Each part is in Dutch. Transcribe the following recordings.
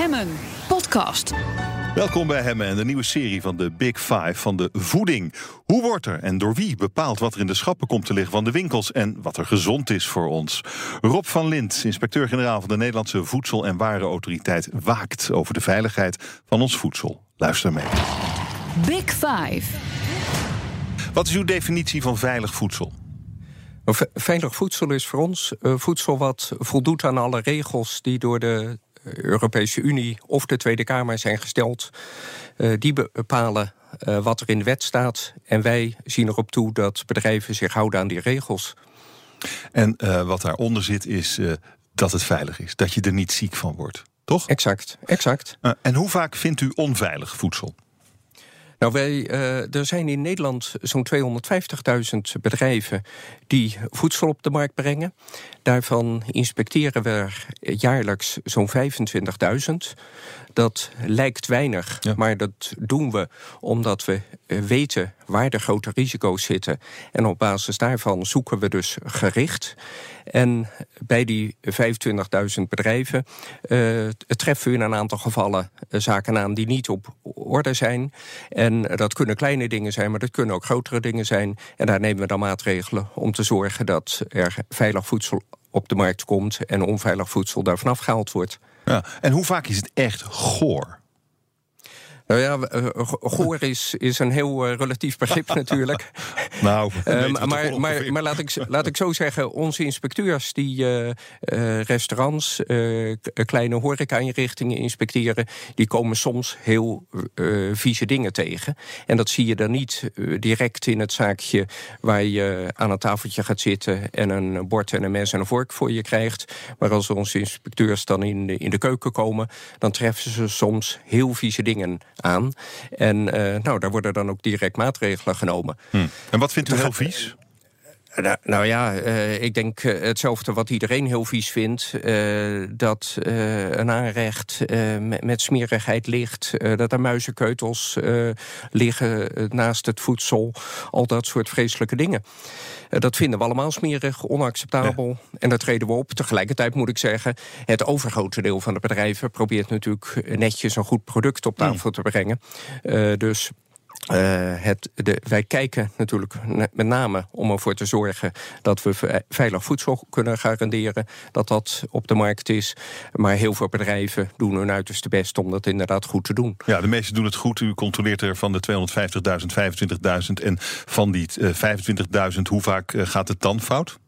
Hemmen podcast. Welkom bij Hemmen en de nieuwe serie van de Big Five van de voeding. Hoe wordt er en door wie bepaalt wat er in de schappen komt te liggen van de winkels en wat er gezond is voor ons? Rob van Lint, inspecteur-generaal van de Nederlandse Voedsel- en Warenautoriteit, waakt over de veiligheid van ons voedsel. Luister mee. Big Five. Wat is uw definitie van veilig voedsel? Veilig voedsel is voor ons uh, voedsel wat voldoet aan alle regels die door de Europese Unie of de Tweede Kamer zijn gesteld. Uh, die bepalen uh, wat er in de wet staat. En wij zien erop toe dat bedrijven zich houden aan die regels. En wat daaronder zit is dat het veilig is, dat je er niet ziek van wordt. Toch? Exact, exact. en hoe vaak vindt u onveilig voedsel? Nou, wij, uh, er zijn in Nederland zo'n 250.000 bedrijven die voedsel op de markt brengen. Daarvan inspecteren we jaarlijks zo'n 25.000. Dat lijkt weinig, ja. maar dat doen we omdat we weten waar de grote risico's zitten. En op basis daarvan zoeken we dus gericht. En bij die 25.000 bedrijven uh, treffen we in een aantal gevallen zaken aan die niet op orde zijn. En dat kunnen kleine dingen zijn, maar dat kunnen ook grotere dingen zijn. En daar nemen we dan maatregelen om te zorgen dat er veilig voedsel op de markt komt en onveilig voedsel daar vanaf gehaald wordt. Ja, en hoe vaak is het echt goor? Nou ja, goor is, is een heel uh, relatief begrip natuurlijk. nou, um, maar, maar, maar laat, ik, laat ik zo zeggen, onze inspecteurs die uh, uh, restaurants, kleine horeca-inrichtingen inspecteren, die komen soms heel vieze dingen tegen. En dat zie je dan niet direct in het zaakje waar je aan een tafeltje gaat zitten en een bord en een mes en een vork voor je krijgt. Maar als onze inspecteurs dan in de, in de keuken komen, dan treffen ze soms heel vieze dingen aan. En uh, nou, daar worden dan ook direct maatregelen genomen. Hm. En wat vindt u heel vies? Nou, nou ja, uh, ik denk uh, hetzelfde wat iedereen heel vies vindt. Uh, dat een aanrecht met, met, smerigheid ligt. dat er muizenkeutels liggen naast het voedsel. Al dat soort vreselijke dingen. dat vinden we allemaal smerig, onacceptabel. Ja. En daar treden we op. Tegelijkertijd moet ik zeggen... het overgrote deel van de bedrijven probeert natuurlijk netjes een goed product op tafel mm. te brengen. dus... Uh, het, de, wij kijken natuurlijk met name om ervoor te zorgen dat we veilig voedsel kunnen garanderen, dat dat op de markt is. Maar heel veel bedrijven doen hun uiterste best om dat inderdaad goed te doen. Ja, de meesten doen het goed. U controleert er van de 250.000, 25.000. En van die uh, 25.000, hoe vaak uh, gaat het dan fout?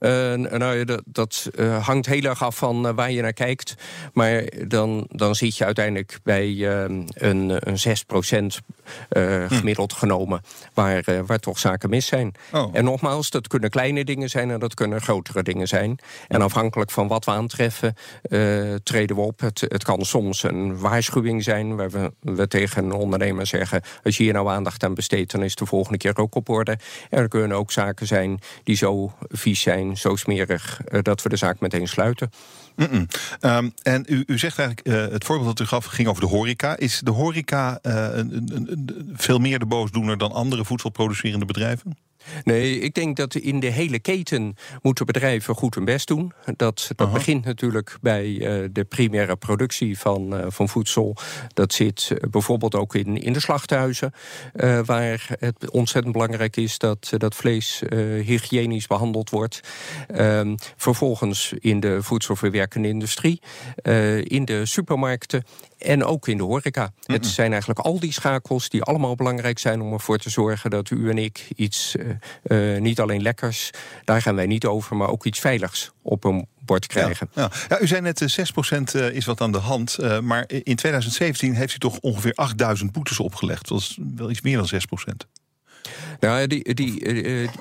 Uh, nou, dat, dat uh, hangt heel erg af van uh, waar je naar kijkt. Maar dan, dan zit je uiteindelijk bij een, een 6% gemiddeld hm. genomen... Waar, waar toch zaken mis zijn. Oh. En nogmaals, dat kunnen kleine dingen zijn en dat kunnen grotere dingen zijn. En afhankelijk van wat we aantreffen, treden we op. Het, het kan soms een waarschuwing zijn... waar we, we tegen een ondernemer zeggen... als je hier nou aandacht aan besteedt, dan is de volgende keer ook op orde. En er kunnen ook zaken zijn die zo vies zijn zo smerig uh, dat we de zaak meteen sluiten. Um, en u, u zegt eigenlijk, uh, het voorbeeld dat u gaf ging over de horeca. Is de horeca uh, een, een, een, veel meer de boosdoener dan andere voedselproducerende bedrijven? Nee, ik denk dat in de hele keten moeten bedrijven goed hun best doen. Dat, dat begint natuurlijk bij uh, de primaire productie van, uh, van voedsel. Dat zit uh, bijvoorbeeld ook in, in de slachthuizen. waar het ontzettend belangrijk is dat dat vlees hygiënisch behandeld wordt. Ehm, vervolgens in de voedselverwerkende industrie. in de supermarkten en ook in de horeca. Mm -mm. Het zijn eigenlijk al die schakels die allemaal belangrijk zijn om ervoor te zorgen dat u en ik iets, niet alleen lekkers, daar gaan wij niet over, maar ook iets veiligs op een bord krijgen. Ja, ja. ja u zei net, 6% uh, is wat aan de hand. Maar in 2017 heeft u toch ongeveer 8000 boetes opgelegd. Dat is wel iets meer dan 6%. Nou, die, die,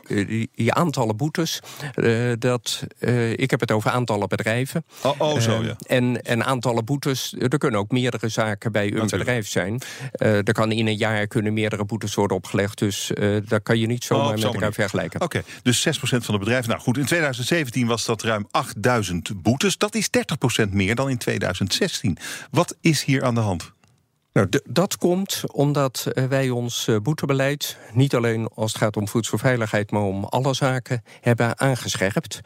die, die, aantallen boetes, uh, dat, uh, ik heb het over aantallen bedrijven. Oh, oh zo, ja. En, en aantallen boetes, er kunnen ook meerdere zaken bij een Natuurlijk. bedrijf zijn. er kan in een jaar kunnen meerdere boetes worden opgelegd. Dus daar kan je niet zomaar oh, met elkaar manier. vergelijken. Oké, okay, dus 6% van de bedrijven. Nou goed, in 2017 was dat ruim 8000 boetes. Dat is 30% meer dan in 2016. Wat is hier aan de hand? Nou, dat komt omdat eh, wij ons eh, boetebeleid niet alleen als het gaat om voedselveiligheid, maar om alle zaken hebben aangescherpt.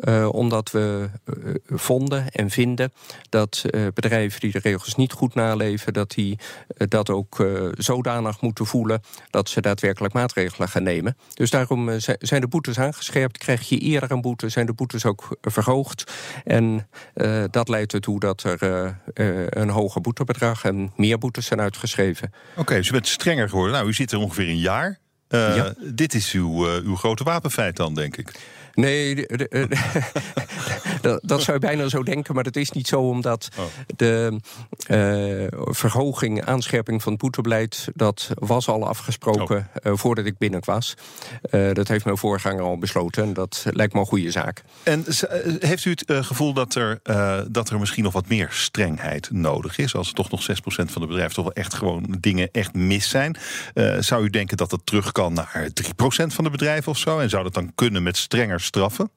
Uh, omdat we vonden en vinden dat bedrijven die de regels niet goed naleven, dat die dat ook zodanig moeten voelen dat ze daadwerkelijk maatregelen gaan nemen. Dus daarom zijn de boetes aangescherpt. Krijg je eerder een boete, zijn de boetes ook verhoogd. En dat leidt ertoe dat er een hoger boetebedrag en meer boetes zijn uitgeschreven. Oké, dus u bent strenger geworden. Nou, u zit er ongeveer een jaar. Uh, Dit is uw, uh, uw grote wapenfeit dan, denk ik. Nee, dat, dat, zou je bijna zo denken, maar dat is niet zo, omdat oh. de uh, verhoging, aanscherping van het boetebeleid, dat was al afgesproken oh. uh, voordat ik binnen was. Uh, dat heeft mijn voorganger al besloten en dat lijkt me een goede zaak. En heeft u het gevoel dat er, dat er misschien nog wat meer strengheid nodig is? Als er toch nog 6% van de bedrijven toch wel echt gewoon dingen echt mis zijn. zou u denken dat het terug kan naar 3% van de bedrijven of zo? En zou dat dan kunnen met strenger straffen?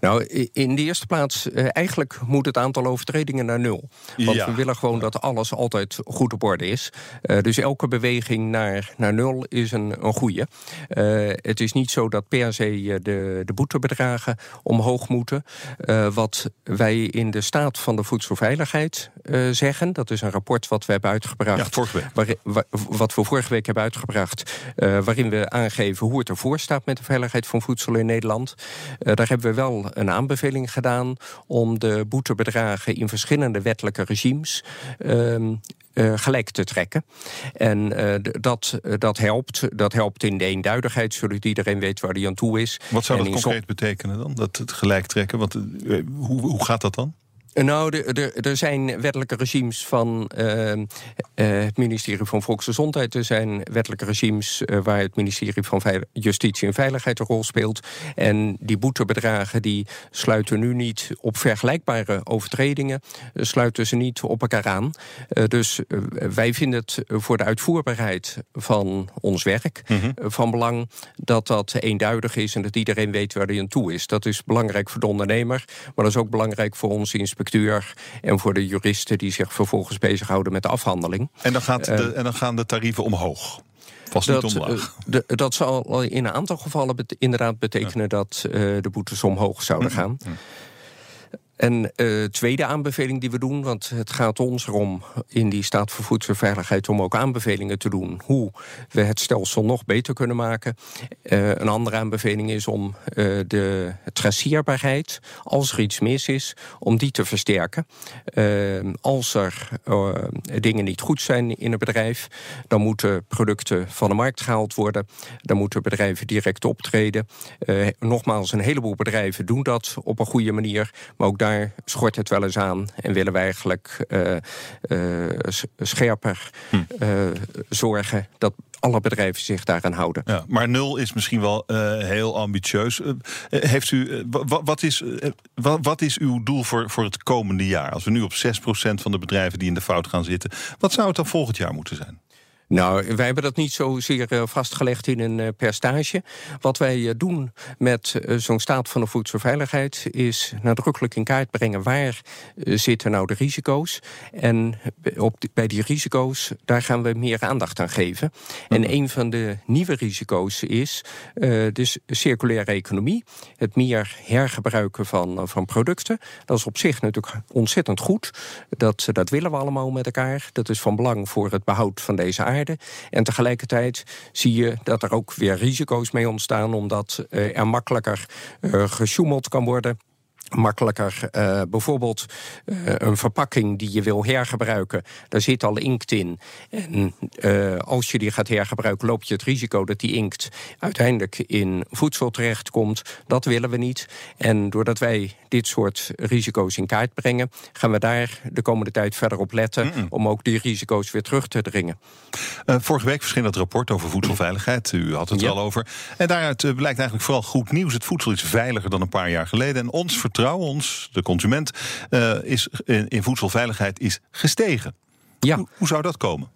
Nou, in de eerste plaats, eh, eigenlijk moet het aantal overtredingen naar nul. Want we willen gewoon dat alles altijd goed op orde is. Uh, dus elke beweging naar, naar nul is een, een goede. Uh, het is niet zo dat per se de, de boetebedragen omhoog moeten. wat wij in de staat van de voedselveiligheid zeggen, dat is een rapport wat we hebben uitgebracht. Ja, vorige week. Waar, wat we vorige week hebben uitgebracht, waarin we aangeven hoe het ervoor staat met de veiligheid van voedsel in Nederland. daar hebben we wel een aanbeveling gedaan om de boetebedragen in verschillende wettelijke regimes uh, gelijk te trekken. En uh, dat, dat helpt. Dat helpt in de eenduidigheid, zodat iedereen weet waar hij aan toe is. Wat zou dat concreet betekenen dan? Dat het gelijk trekken? Want, hoe, hoe gaat dat dan? Nou, er zijn wettelijke regimes van uh, uh, het ministerie van Volksgezondheid. Er zijn wettelijke regimes uh, waar het ministerie van Justitie en Veiligheid een rol speelt. En die boetebedragen die sluiten nu niet op vergelijkbare overtredingen. sluiten ze niet op elkaar aan. dus wij vinden het voor de uitvoerbaarheid van ons werk mm van belang dat dat eenduidig is en dat iedereen weet waar hij aan toe is. Dat is belangrijk voor de ondernemer, maar dat is ook belangrijk voor onze inspecteur en voor de juristen die zich vervolgens bezighouden met de afhandeling. En dan, gaat de, eh, en dan gaan de tarieven omhoog? Vast dat, niet omlaag. Eh, de, dat zal in een aantal gevallen inderdaad betekenen dat uh, de boetes omhoog zouden mm-hmm. gaan. Mm. En uh, tweede aanbeveling die we doen, want het gaat ons erom in die staat voor voedselveiligheid om ook aanbevelingen te doen hoe we het stelsel nog beter kunnen maken. Uh, een andere aanbeveling is om uh, de traceerbaarheid, als er iets mis is, om die te versterken. als er dingen niet goed zijn in een bedrijf, dan moeten producten van de markt gehaald worden. Dan moeten bedrijven direct optreden. nogmaals, een heleboel bedrijven doen dat op een goede manier, maar ook daar schort het wel eens aan en willen wij eigenlijk uh, uh, scherper hm. uh, zorgen dat alle bedrijven zich daaraan houden. Ja, maar nul is misschien wel heel ambitieus. heeft u, wat, is, wat is uw doel voor, voor het komende jaar? Als we nu op 6% van de bedrijven die in de fout gaan zitten, wat zou het dan volgend jaar moeten zijn? Nou, wij hebben dat niet zozeer uh, vastgelegd in een uh, percentage. Wat wij uh, doen met zo'n staat van de voedselveiligheid... is nadrukkelijk in kaart brengen waar zitten nou de risico's. En op bij die risico's, daar gaan we meer aandacht aan geven. En mhm. een van de nieuwe risico's is de circulaire economie. Het meer hergebruiken van, van producten. Dat is op zich natuurlijk ontzettend goed. Dat, dat willen we allemaal met elkaar. Dat is van belang voor het behoud van deze aarde en tegelijkertijd zie je dat er ook weer risico's mee ontstaan, omdat eh, er makkelijker uh, gesjoemeld kan worden makkelijker. Uh, bijvoorbeeld uh, een verpakking die je wil hergebruiken, daar zit al inkt in. En uh, als je die gaat hergebruiken, loop je het risico dat die inkt uiteindelijk in voedsel terechtkomt. Dat willen we niet. En doordat wij dit soort risico's in kaart brengen, gaan we daar de komende tijd verder op letten mm -mm. om ook die risico's weer terug te dringen. vorige week verscheen dat rapport over voedselveiligheid. U had het ja. al over. En daaruit blijkt eigenlijk vooral goed nieuws. Het voedsel is veiliger dan een paar jaar geleden. En ons vertrouwen, ons, de consument, uh, is in, in, voedselveiligheid is gestegen. Ja. Hoe, hoe zou dat komen?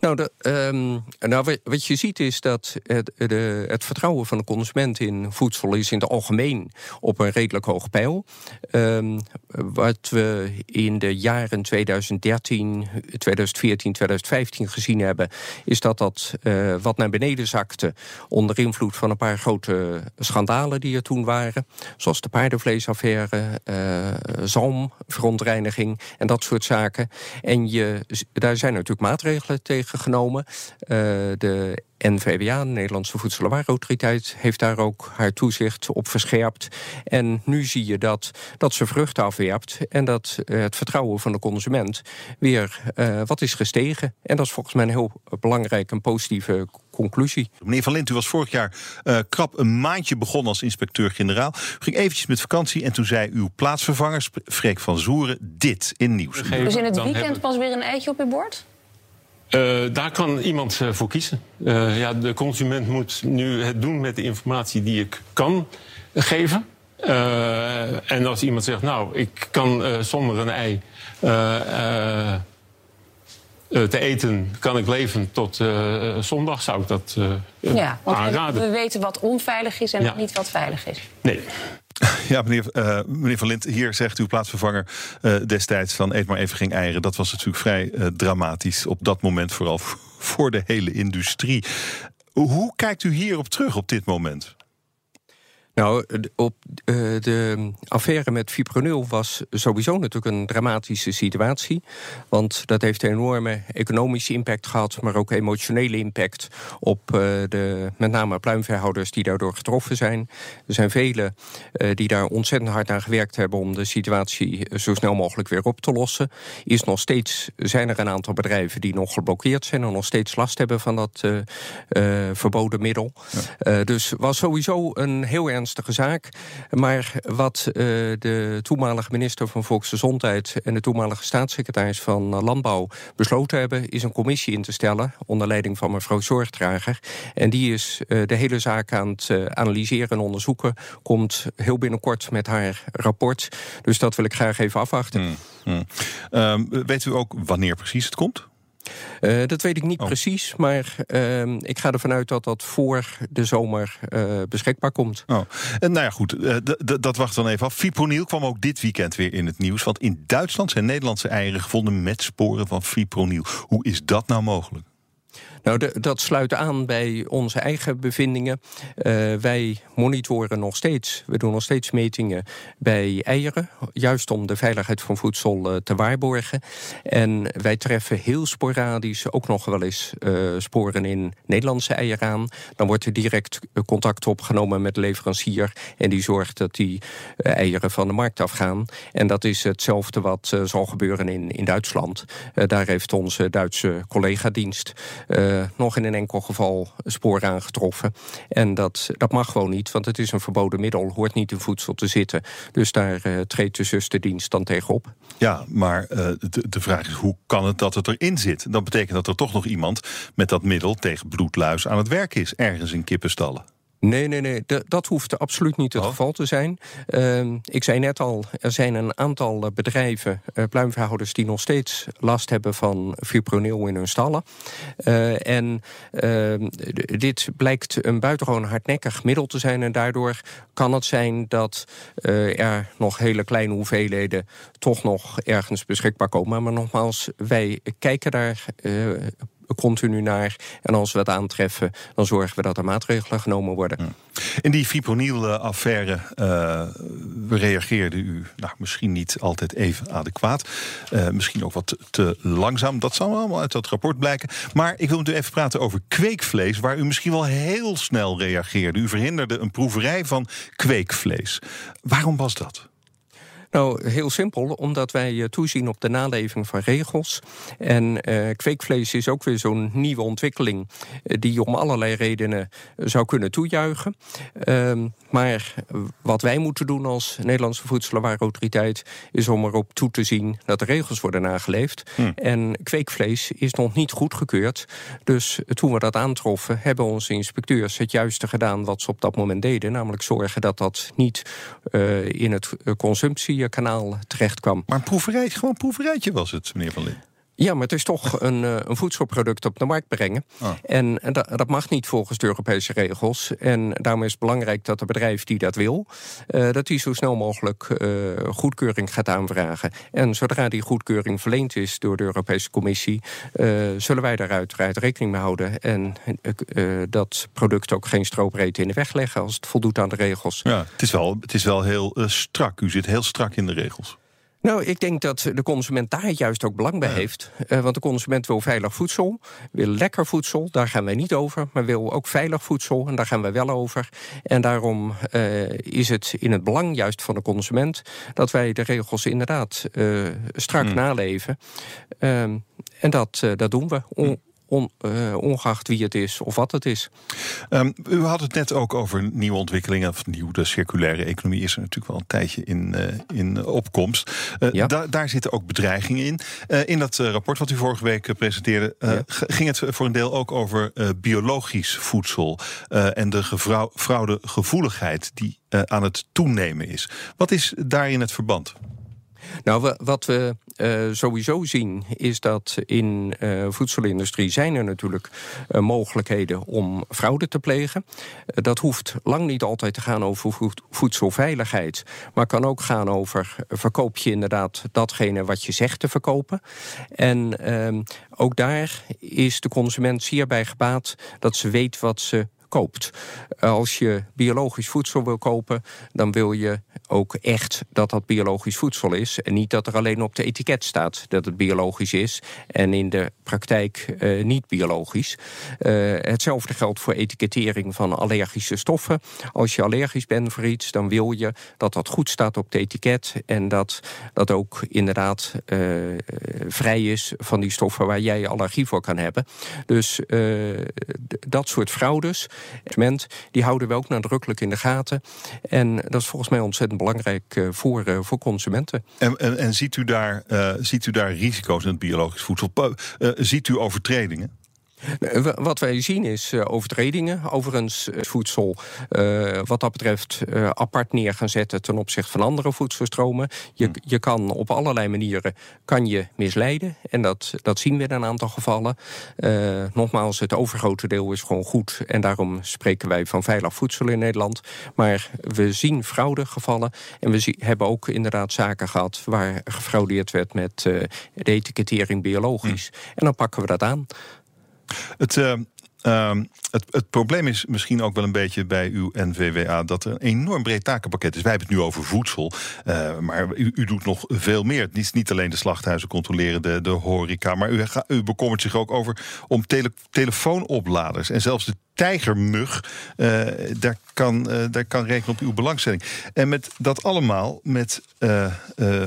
Nou, de, um, nou, wat je ziet is dat het, de, het, vertrouwen van de consument in voedsel is in het algemeen op een redelijk hoog peil. Um, wat we in de jaren 2013, 2014, 2015 gezien hebben, is dat dat uh, wat naar beneden zakte onder invloed van een paar grote schandalen die er toen waren, zoals de paardenvleesaffaire, uh, zalmverontreiniging en dat soort zaken. En je, daar zijn natuurlijk maatregelen tegen genomen. Uh, de NVWA, de Nederlandse Voedsel- en Warenautoriteit, heeft daar ook haar toezicht op verscherpt. En nu zie je dat, dat ze vruchten afwerpt en dat uh, het vertrouwen van de consument weer uh, wat is gestegen. En dat is volgens mij een heel belangrijk en positieve conclusie. Meneer Van Lint, u was vorig jaar uh, krap een maandje begonnen als inspecteur-generaal. U ging eventjes met vakantie en toen zei uw plaatsvervanger, Freek van Zoeren, dit in nieuws. Dus in het weekend pas weer een eitje op uw bord? Uh, daar kan iemand uh, voor kiezen. Uh, ja, de consument moet nu het doen met de informatie die ik kan geven. en als iemand zegt, nou, ik kan zonder een ei te eten, kan ik leven tot zondag, zou ik dat ja, want aanraden. We weten wat onveilig is en ja. niet wat veilig is. Nee. Ja, meneer, uh, meneer Van Lint, hier zegt uw plaatsvervanger uh, destijds van eet maar even geen eieren. Dat was natuurlijk vrij uh, dramatisch op dat moment, vooral voor de hele industrie. Hoe kijkt u hierop terug op dit moment? Nou, op uh, de affaire met fipronil was sowieso natuurlijk een dramatische situatie. Want dat heeft een enorme economische impact gehad, maar ook emotionele impact op uh, de met name pluimveehouders die daardoor getroffen zijn. Er zijn velen uh, die daar ontzettend hard aan gewerkt hebben om de situatie zo snel mogelijk weer op te lossen. Is nog steeds zijn er een aantal bedrijven die nog geblokkeerd zijn en nog steeds last hebben van dat verboden middel. Ja. dus was sowieso een heel ernstig zaak. Maar wat uh, de toenmalige minister van Volksgezondheid... en de toenmalige staatssecretaris van Landbouw besloten hebben... is een commissie in te stellen onder leiding van mevrouw Zorgdrager. En die is uh, de hele zaak aan het uh, analyseren en onderzoeken. Komt heel binnenkort met haar rapport. Dus dat wil ik graag even afwachten. Hmm, hmm. Um, weet u ook wanneer precies het komt? Uh, dat weet ik niet oh. precies, maar uh, ik ga ervan uit dat dat voor de zomer uh, beschikbaar komt. Oh. En nou ja, goed, dat wacht dan even af. Fipronil kwam ook dit weekend weer in het nieuws. Want in Duitsland zijn Nederlandse eieren gevonden met sporen van fipronil. Hoe is dat nou mogelijk? Nou, dat sluit aan bij onze eigen bevindingen. Uh, wij monitoren nog steeds, we doen nog steeds metingen bij eieren, juist om de veiligheid van voedsel uh, te waarborgen. En wij treffen heel sporadisch ook nog wel eens uh, sporen in Nederlandse eieren aan. Dan wordt er direct contact opgenomen met de leverancier en die zorgt dat die eieren van de markt afgaan. En dat is hetzelfde wat zal gebeuren in, in Duitsland. daar heeft onze Duitse collega-dienst nog in een enkel geval sporen aangetroffen. En dat, dat mag gewoon niet, want het is een verboden middel, hoort niet in voedsel te zitten. Dus daar uh, treedt de zusterdienst dan tegenop. Ja, maar uh, de, de vraag is hoe kan het dat het erin zit? Dat betekent dat er toch nog iemand met dat middel tegen bloedluis aan het werk is, ergens in kippenstallen. Nee, nee, nee. De, dat hoeft absoluut niet het oh. geval te zijn. Uh, ik zei net al, er zijn een aantal bedrijven, uh, pluimveehouders... die nog steeds last hebben van fipronil in hun stallen. Uh, en ehm, dit blijkt een buitengewoon hardnekkig middel te zijn... en daardoor kan het zijn dat eh, er nog hele kleine hoeveelheden... toch nog ergens beschikbaar komen. Maar nogmaals, wij kijken daar continu naar. En als we dat aantreffen, dan zorgen we dat er maatregelen genomen worden. In die fipronil-affaire uh, reageerde u nou, misschien niet altijd even adequaat. Uh, misschien ook wat te, te langzaam. Dat zal allemaal uit dat rapport blijken. Maar ik wil met u even praten over kweekvlees... waar u misschien wel heel snel reageerde. U verhinderde een proeverij van kweekvlees. Waarom was dat? Nou, heel simpel, omdat wij toezien op de naleving van regels. En uh, kweekvlees is ook weer zo'n nieuwe ontwikkeling... Uh, die je om allerlei redenen zou kunnen toejuichen. Uh, maar wat wij moeten doen als Nederlandse Voedsel- en Warenautoriteit... is om erop toe te zien dat de regels worden nageleefd. Hm. En kweekvlees is nog niet goedgekeurd. Dus toen we dat aantroffen, hebben onze inspecteurs het juiste gedaan... wat ze op dat moment deden, namelijk zorgen dat dat niet uh, in het consumptie kanaal terecht kwam. Maar een proeverijtje, gewoon proeverijtje was het, meneer Van Lin. Ja, maar het is toch een, eh, een voedselproduct op de markt brengen. Ah. En dat, dat mag niet volgens de Europese regels. En daarom is het belangrijk dat de bedrijf die dat wil... Uh, dat die zo snel mogelijk uh, goedkeuring gaat aanvragen. En zodra die goedkeuring verleend is door de Europese Commissie... zullen wij daar uiteraard rekening mee houden. En dat product ook geen stroopreet in de weg leggen... als het voldoet aan de regels. Ja, het is wel, het is wel heel strak. U zit heel strak in de regels. Nou, ik denk dat de consument daar juist ook belang bij heeft. Uh, want de consument wil veilig voedsel, wil lekker voedsel, daar gaan wij niet over. Maar wil ook veilig voedsel, en daar gaan wij wel over. En daarom uh, is het in het belang juist van de consument... dat wij de regels inderdaad uh, strak hmm. naleven. Ehm, en dat, dat doen we. On on, uh, ongeacht wie het is of wat het is. Um, u had het net ook over nieuwe ontwikkelingen. Of nieuw, de circulaire economie is er natuurlijk wel een tijdje in, uh, in opkomst. Uh, ja. da daar zitten ook bedreigingen in. in dat rapport wat u vorige week presenteerde... Ja. ging het voor een deel ook over biologisch voedsel... en de fraudegevoeligheid die aan het toenemen is. Wat is daarin het verband? Nou, wat we uh, sowieso zien is dat in uh, voedselindustrie zijn er natuurlijk uh, mogelijkheden om fraude te plegen. dat hoeft lang niet altijd te gaan over voedselveiligheid, maar kan ook gaan over verkoop je inderdaad datgene wat je zegt te verkopen. En ehm, ook daar is de consument zeer bij gebaat dat ze weet wat ze koopt. Als je biologisch voedsel wil kopen, dan wil je ook echt dat dat biologisch voedsel is. En niet dat er alleen op de etiket staat dat het biologisch is en in de praktijk uh, niet biologisch. Uh, hetzelfde geldt voor etikettering van allergische stoffen. Als je allergisch bent voor iets, dan wil je dat dat goed staat op het etiket en dat dat ook inderdaad uh, vrij is van die stoffen waar jij allergie voor kan hebben. Dus dat soort fraudes, die houden we ook nadrukkelijk in de gaten. En dat is volgens mij ontzettend belangrijk uh, voor, uh, voor consumenten. En, en, ziet, u daar, uh, ziet u daar risico's in het biologisch voedsel? ziet u overtredingen? Eh, wat wij zien is uh, overtredingen. Overigens uh, voedsel uh, wat dat betreft apart neer gaan zetten ten opzichte van andere voedselstromen. Je, hmm. je kan op allerlei manieren kan je misleiden. En dat, dat zien we in een aantal gevallen. nogmaals, het overgrote deel is gewoon goed. En daarom spreken wij van veilig voedsel in Nederland. Maar we zien fraudegevallen. En we zien, hebben ook inderdaad zaken gehad waar gefraudeerd werd met de etikettering biologisch. Hmm. En dan pakken we dat aan. Het, uh, uh, het, het, probleem is misschien ook wel een beetje bij uw NVWA dat er een enorm breed takenpakket is. Wij hebben het nu over voedsel, uh, maar u, u, doet nog veel meer. Het is niet alleen de slachthuizen controleren, de, de horeca, maar u, u bekommert zich ook over om tele, telefoonopladers en zelfs de tijgermug, uh, daar, kan, uh, daar kan rekenen op uw belangstelling. En met dat allemaal met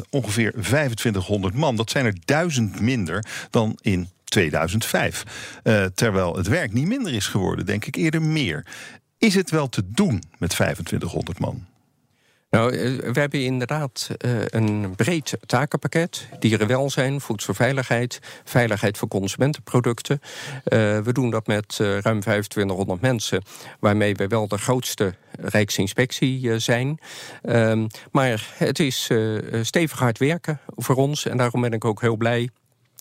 ongeveer 2500 man. Dat zijn er duizend minder dan in 2005. Uh, terwijl het werk niet minder is geworden, denk ik eerder meer. Is het wel te doen met 2500 man? Nou, eh, we hebben inderdaad uh, een breed takenpakket. Dierenwelzijn, voedselveiligheid, veiligheid voor consumentenproducten. We doen dat met ruim 2500 mensen, waarmee we wel de grootste Rijksinspectie zijn. Ehm, maar het is stevig hard werken voor ons en daarom ben ik ook heel blij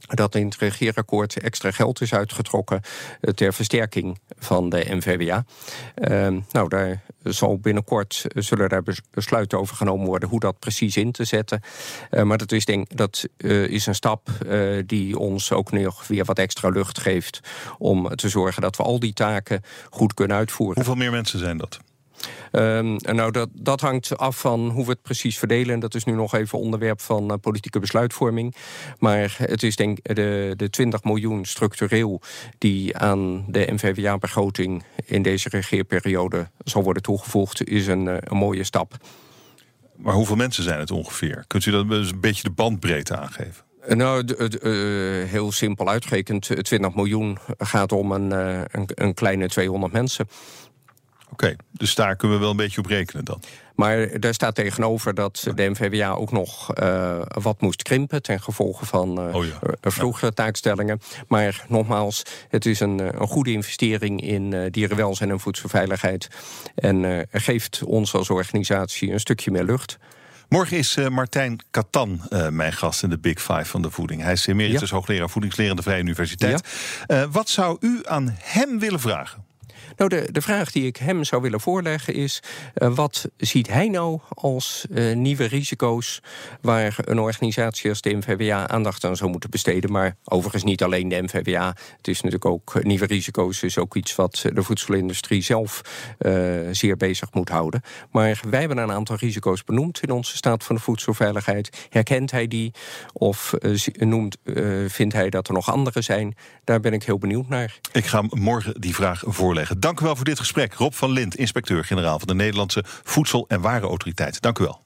dat in het regeerakkoord extra geld is uitgetrokken eh, ter versterking van de NVWA. Ehm, nou, daar zal binnenkort eh, zullen daar besluiten over genomen worden hoe dat precies in te zetten. Uh, maar dat is, denk, dat is een stap die ons ook nog weer wat extra lucht geeft om te zorgen dat we al die taken goed kunnen uitvoeren. Hoeveel meer mensen zijn dat? Um, nou, dat, dat hangt af van hoe we het precies verdelen. En dat is nu nog even onderwerp van uh, politieke besluitvorming. Maar het is denk de, de 20 miljoen structureel die aan de NVWA-begroting in deze regeerperiode zal worden toegevoegd, is een, uh, een mooie stap. Maar hoeveel mensen zijn het ongeveer? Kunt u dat een beetje de bandbreedte aangeven? Nou, uh, heel simpel uitgerekend. 20 miljoen gaat om een, een, een kleine 200 mensen. Oké, dus daar kunnen we wel een beetje op rekenen dan. Maar daar staat tegenover dat de NVWA ook nog uh, wat moest krimpen... ten gevolge van uh, oh ja. vroegere taakstellingen. Maar nogmaals, het is een, een goede investering in uh, dierenwelzijn en voedselveiligheid. En geeft ons als organisatie een stukje meer lucht. Morgen is Martijn Katan mijn gast in de Big Five van de voeding. Hij is emeritus ja. hoogleraar voedingsleer aan de Vrije Universiteit. Ja. Wat zou u aan hem willen vragen? Nou, de, de vraag die ik hem zou willen voorleggen is: uh, wat ziet hij nou als uh, nieuwe risico's waar een organisatie als de NVWA aandacht aan zou moeten besteden? Maar overigens niet alleen de NVWA. Het is natuurlijk ook nieuwe risico's, is ook iets wat de voedselindustrie zelf zeer bezig moet houden. Maar wij hebben een aantal risico's benoemd in onze staat van de voedselveiligheid. Herkent hij die of noemt, vindt hij dat er nog andere zijn? Daar ben ik heel benieuwd naar. Ik ga morgen die vraag voorleggen. Dank u wel voor dit gesprek. Rob van Lint, inspecteur-generaal van de Nederlandse Voedsel- en Warenautoriteit. Dank u wel.